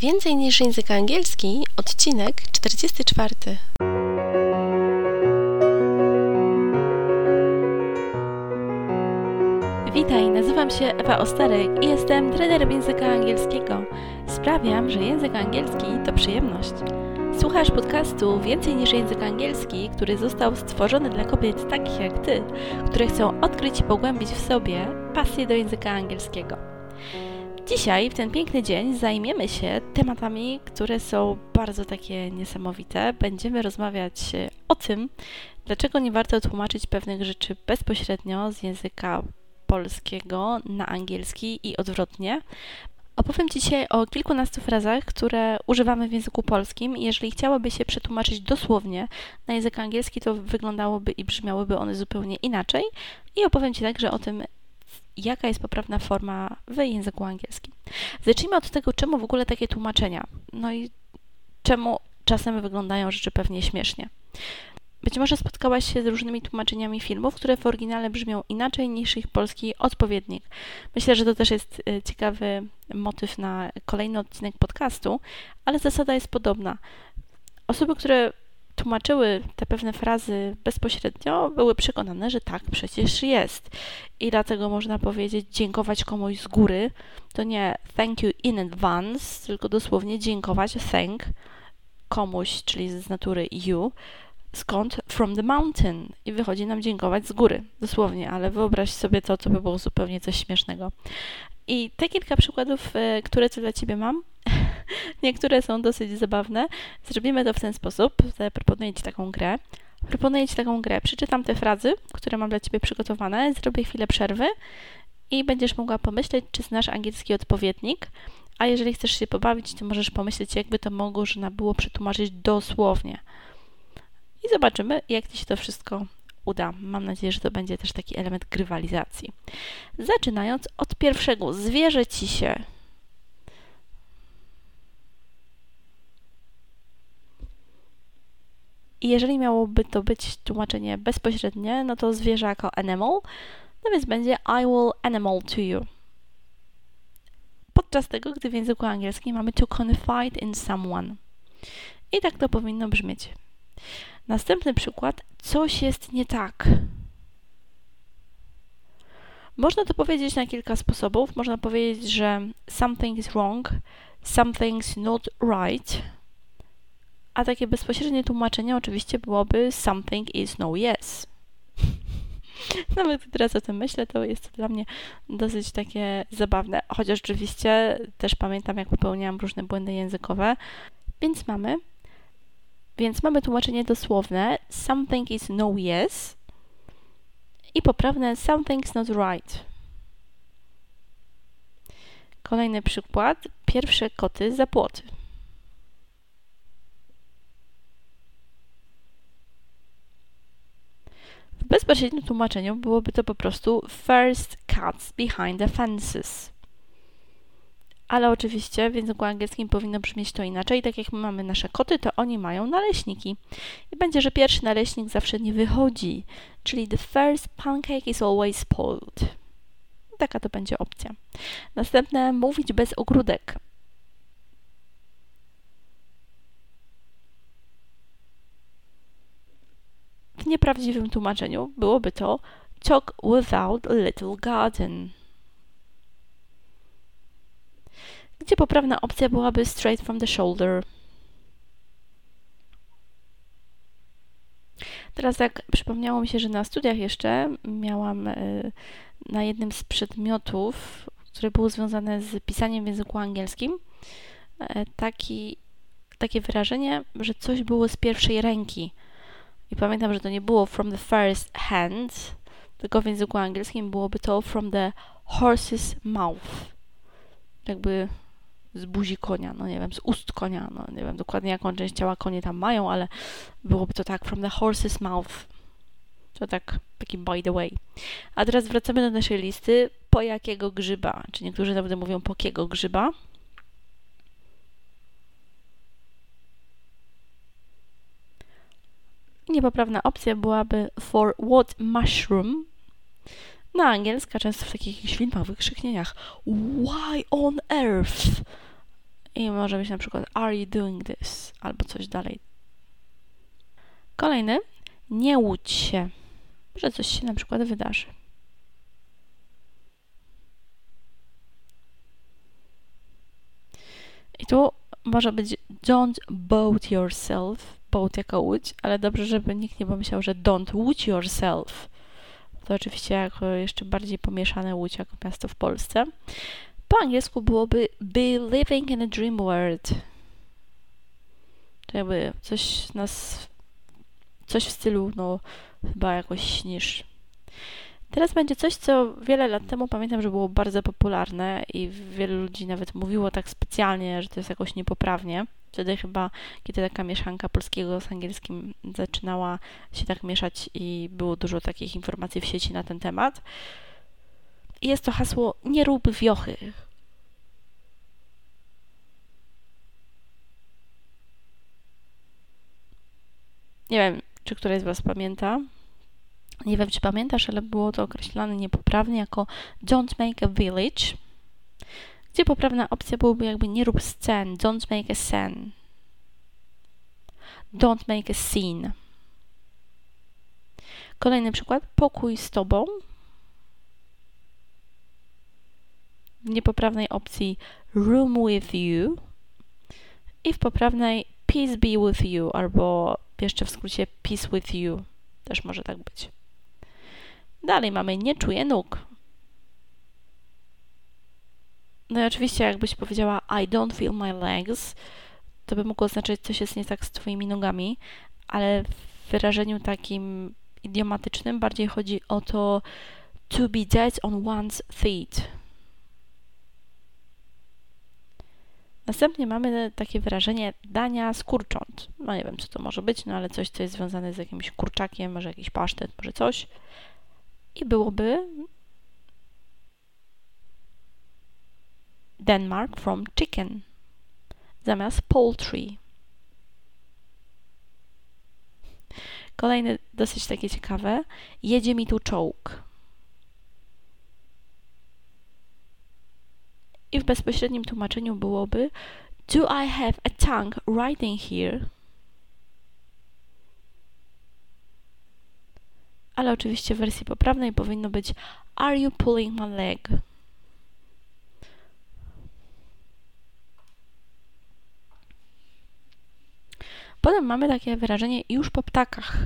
Więcej niż język angielski, odcinek 44. Witaj, nazywam się Ewa Osterek i jestem trenerem języka angielskiego. Sprawiam, że język angielski to przyjemność. Słuchasz podcastu Więcej niż język angielski, który został stworzony dla kobiet takich jak ty, które chcą odkryć i pogłębić w sobie pasję do języka angielskiego. Dzisiaj, w ten piękny dzień, zajmiemy się tematami, które są bardzo takie niesamowite. Będziemy rozmawiać o tym, dlaczego nie warto tłumaczyć pewnych rzeczy bezpośrednio z języka polskiego na angielski i odwrotnie. Opowiem dzisiaj o kilkunastu frazach, które używamy w języku polskim. Jeżeli chciałoby się przetłumaczyć dosłownie na język angielski, to wyglądałoby i brzmiałyby one zupełnie inaczej. I opowiem Ci także o tym, jaka jest poprawna forma w języku angielskim. Zacznijmy od tego, czemu w ogóle takie tłumaczenia. No i czemu czasem wyglądają rzeczy pewnie śmiesznie. Być może spotkałaś się z różnymi tłumaczeniami filmów, które w oryginale brzmią inaczej niż ich polski odpowiednik. Myślę, że to też jest e, ciekawy motyw na kolejny odcinek podcastu, ale zasada jest podobna. Osoby, które tłumaczyły te pewne frazy bezpośrednio, były przekonane, że tak przecież jest. I dlatego można powiedzieć dziękować komuś z góry. To nie thank you in advance, tylko dosłownie dziękować, thank komuś, czyli z natury you, skąd? From the mountain. I wychodzi nam dziękować z góry, dosłownie, ale wyobraź sobie to, co by było zupełnie coś śmiesznego. I te kilka przykładów, e, które tu dla Ciebie mam, niektóre są dosyć zabawne. Zrobimy to w ten sposób. Proponuję Ci taką grę. Proponuję Ci taką grę. Przeczytam te frazy, które mam dla Ciebie przygotowane, zrobię chwilę przerwy i będziesz mogła pomyśleć, czy znasz angielski odpowiednik. A jeżeli chcesz się pobawić, to możesz pomyśleć, jakby to można było przetłumaczyć dosłownie i zobaczymy, jak Ci się to wszystko uda. Mam nadzieję, że to będzie też taki element grywalizacji. Zaczynając od pierwszego, zwierzę Ci się. I jeżeli miałoby to być tłumaczenie bezpośrednie, no to zwierzę jako animal, no więc będzie I will animal to you. Podczas tego, gdy w języku angielskim mamy to confide in someone. I tak to powinno brzmieć. Następny przykład. Coś jest nie tak. Można to powiedzieć na kilka sposobów. Można powiedzieć, że something is wrong, something's not right. A takie bezpośrednie tłumaczenie oczywiście byłoby something is no yes. Nawet teraz o tym myślę, to jest to dla mnie dosyć takie zabawne. Chociaż oczywiście też pamiętam, jak popełniałam różne błędy językowe. Więc mamy więc mamy tłumaczenie dosłowne something is no yes i poprawne something's not right. Kolejny przykład. Pierwsze koty za płoty. W bezpośrednim tłumaczeniu byłoby to po prostu first cats behind the fences ale oczywiście w języku angielskim powinno brzmieć to inaczej. Tak jak my mamy nasze koty, to oni mają naleśniki. I będzie, że pierwszy naleśnik zawsze nie wychodzi, czyli the first pancake is always spoiled. Taka to będzie opcja. Następne, mówić bez ogródek. Nieprawdziwym tłumaczeniu byłoby to talk without a little garden. gdzie poprawna opcja byłaby straight from the shoulder. Teraz tak przypomniało mi się, że na studiach jeszcze miałam e, na jednym z przedmiotów, które było związane z pisaniem w języku angielskim, e, taki, takie wyrażenie, że coś było z pierwszej ręki. I pamiętam, że to nie było from the first hand, tylko w języku angielskim byłoby to from the horse's mouth. Jakby z buzi konia, no nie wiem, z ust konia, no nie wiem dokładnie jaką część ciała konie tam mają, ale byłoby to tak from the horse's mouth. To tak, taki by the way. A teraz wracamy do naszej listy. Po jakiego grzyba? Czy niektórzy nawet mówią po jakiego grzyba? Niepoprawna opcja byłaby for what mushroom? Na angielska często w takich filmach, wykrzyknieniach Why on earth? i może być na przykład Are you doing this? albo coś dalej. Kolejny. Nie łudź się, że coś się na przykład wydarzy. I tu może być don't boat yourself, boat jako łódź, ale dobrze, żeby nikt nie pomyślał, że don't łódź yourself. To oczywiście jako jeszcze bardziej pomieszane łódź jako miasto w Polsce. Po angielsku byłoby be living in a dream world. To jakby coś nas, coś w stylu, no chyba jakoś śnisz. Teraz będzie coś, co wiele lat temu pamiętam, że było bardzo popularne i wielu ludzi nawet mówiło tak specjalnie, że to jest jakoś niepoprawnie. Wtedy chyba, kiedy taka mieszanka polskiego z angielskim zaczynała się tak mieszać i było dużo takich informacji w sieci na ten temat. I jest to hasło nie rób wiochy. Nie wiem, czy któraś z Was pamięta, nie wiem, czy pamiętasz, ale było to określane niepoprawnie jako don't make a village, gdzie poprawna opcja byłoby jakby nie rób scen, don't make a scene. Don't make a scene. Kolejny przykład, pokój z tobą. W niepoprawnej opcji room with you i w poprawnej peace be with you albo jeszcze w skrócie peace with you. Też może tak być. Dalej mamy nie czuję nóg. No i oczywiście jakbyś powiedziała I don't feel my legs, to by mogło oznaczać coś jest nie tak z twoimi nogami, ale w wyrażeniu takim idiomatycznym bardziej chodzi o to to be dead on one's feet. Następnie mamy takie wyrażenie dania z kurcząt. No nie wiem, co to może być, no ale coś, co jest związane z jakimś kurczakiem, może jakiś pasztet, może coś i byłoby Denmark from chicken zamiast poultry. Kolejne dosyć takie ciekawe. Jedzie mi tu czołg. I w bezpośrednim tłumaczeniu byłoby Do I have a tank riding here? Ale oczywiście w wersji poprawnej powinno być Are you pulling my leg? Potem mamy takie wyrażenie już po ptakach.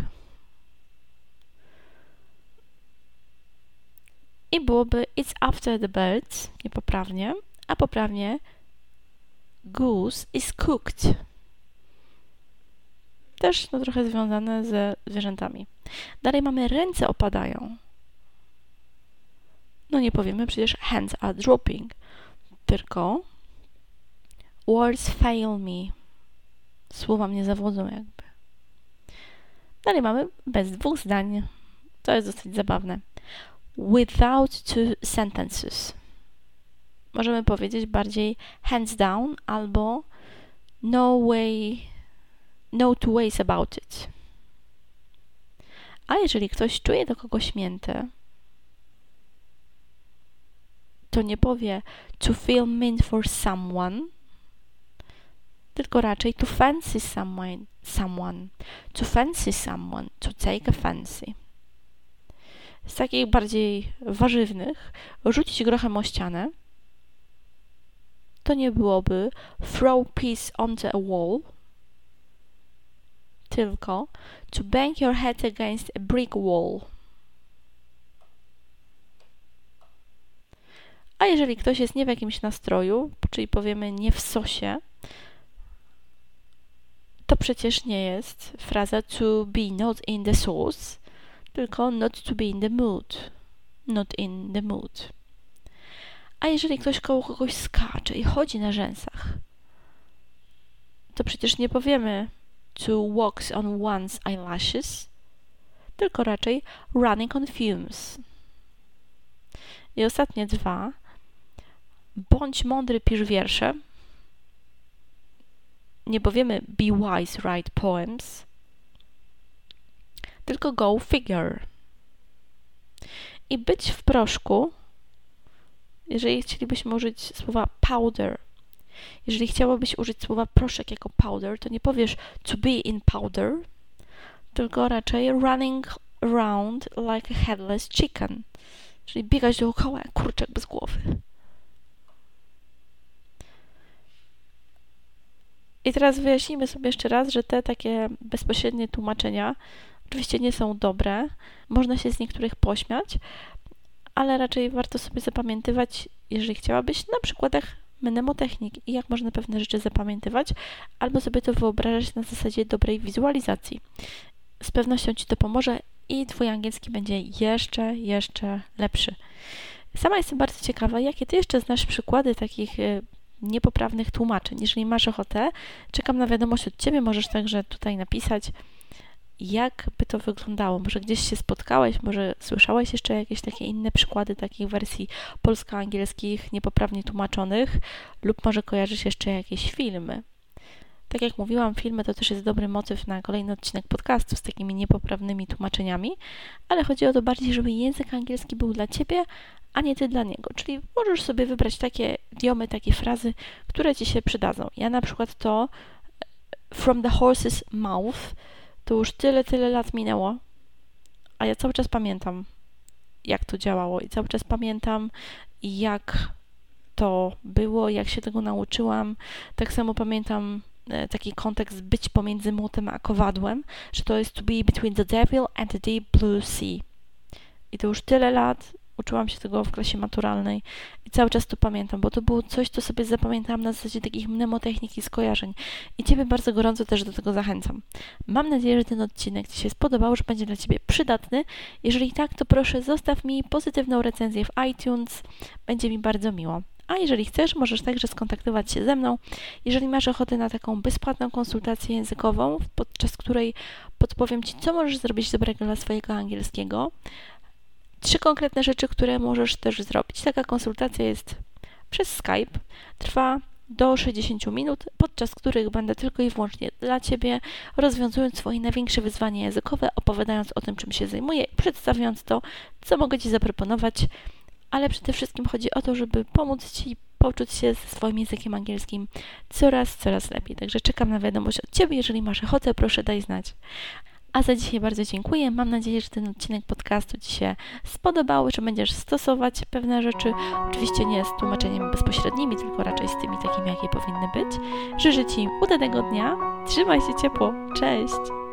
I byłoby It's after the birds, niepoprawnie, a poprawnie Goose is cooked. Też no, trochę związane ze zwierzętami. Dalej mamy ręce opadają. No nie powiemy przecież hands are dropping, tylko words fail me. Słowa mnie zawodzą jakby. Dalej mamy bez dwóch zdań. To jest dosyć zabawne. Without two sentences. Możemy powiedzieć bardziej hands down albo no way, no two ways about it. A jeżeli ktoś czuje do kogoś mięte, to nie powie to feel mean for someone, tylko raczej to fancy someone, someone, to fancy someone, to take a fancy. Z takich bardziej warzywnych, rzucić grochem o ścianę, to nie byłoby throw peace onto a wall, tylko to bang your head against a brick wall. A jeżeli ktoś jest nie w jakimś nastroju, czyli powiemy nie w sosie, to przecież nie jest fraza to be not in the sauce, tylko not to be in the mood. Not in the mood. A jeżeli ktoś koło kogoś skacze i chodzi na rzęsach, to przecież nie powiemy to walks on one's eyelashes, tylko raczej running on fumes. I ostatnie dwa. Bądź mądry, pisz wiersze. Nie powiemy be wise, write poems, tylko go figure. I być w proszku, jeżeli chcielibyśmy użyć słowa powder, Jeżeli chciałabyś użyć słowa proszek jako powder, to nie powiesz to be in powder, tylko raczej running around like a headless chicken, czyli biegać dookoła jak kurczak bez głowy. I teraz wyjaśnijmy sobie jeszcze raz, że te takie bezpośrednie tłumaczenia oczywiście nie są dobre. Można się z niektórych pośmiać, ale raczej warto sobie zapamiętywać, jeżeli chciałabyś, na przykładach mnemotechnik i jak można pewne rzeczy zapamiętywać, albo sobie to wyobrażać na zasadzie dobrej wizualizacji. Z pewnością Ci to pomoże i Twój angielski będzie jeszcze, jeszcze lepszy. Sama jestem bardzo ciekawa, jakie Ty jeszcze znasz przykłady takich y, niepoprawnych tłumaczeń. Jeżeli masz ochotę, czekam na wiadomość od Ciebie, możesz także tutaj napisać, jak by to wyglądało. Może gdzieś się spotkałeś, może słyszałeś jeszcze jakieś takie inne przykłady takich wersji polsko-angielskich niepoprawnie tłumaczonych, lub może kojarzysz jeszcze jakieś filmy. Tak jak mówiłam, filmy to też jest dobry motyw na kolejny odcinek podcastu z takimi niepoprawnymi tłumaczeniami, ale chodzi o to bardziej, żeby język angielski był dla Ciebie, a nie Ty dla niego. Czyli możesz sobie wybrać takie idiomy, takie frazy, które Ci się przydadzą. Ja na przykład to from the horse's mouth to już tyle, tyle lat minęło, a ja cały czas pamiętam, jak to działało i cały czas pamiętam, jak to było, jak się tego nauczyłam. Tak samo pamiętam e, taki kontekst być pomiędzy młotem a kowadłem, że to jest to be between the devil and the deep blue sea. I to już tyle lat, Uczyłam się tego w klasie maturalnej i cały czas to pamiętam, bo to było coś, co sobie zapamiętałam na zasadzie takich mnemotechnik i skojarzeń. I Ciebie bardzo gorąco też do tego zachęcam. Mam nadzieję, że ten odcinek Ci się spodobał, że będzie dla Ciebie przydatny. Jeżeli tak, to proszę zostaw mi pozytywną recenzję w iTunes. Będzie mi bardzo miło. A jeżeli chcesz, możesz także skontaktować się ze mną. Jeżeli masz ochotę na taką bezpłatną konsultację językową, podczas której podpowiem Ci, co możesz zrobić dobrego dla swojego angielskiego, trzy konkretne rzeczy, które możesz też zrobić. Taka konsultacja jest przez Skype. Trwa do 60 minut, podczas których będę tylko i wyłącznie dla Ciebie, rozwiązując swoje największe wyzwanie językowe, opowiadając o tym, czym się zajmuję przedstawiając to, co mogę Ci zaproponować, ale przede wszystkim chodzi o to, żeby pomóc Ci poczuć się ze swoim językiem angielskim coraz, coraz lepiej. Także czekam na wiadomość od Ciebie. Jeżeli masz ochotę, proszę daj znać. A za dzisiaj bardzo dziękuję. Mam nadzieję, że ten odcinek podcastu Ci się spodobał, że będziesz stosować pewne rzeczy. Oczywiście nie z tłumaczeniem bezpośrednimi, tylko raczej z tymi takimi, jakie powinny być. Życzę Ci udanego dnia. Trzymaj się ciepło. Cześć!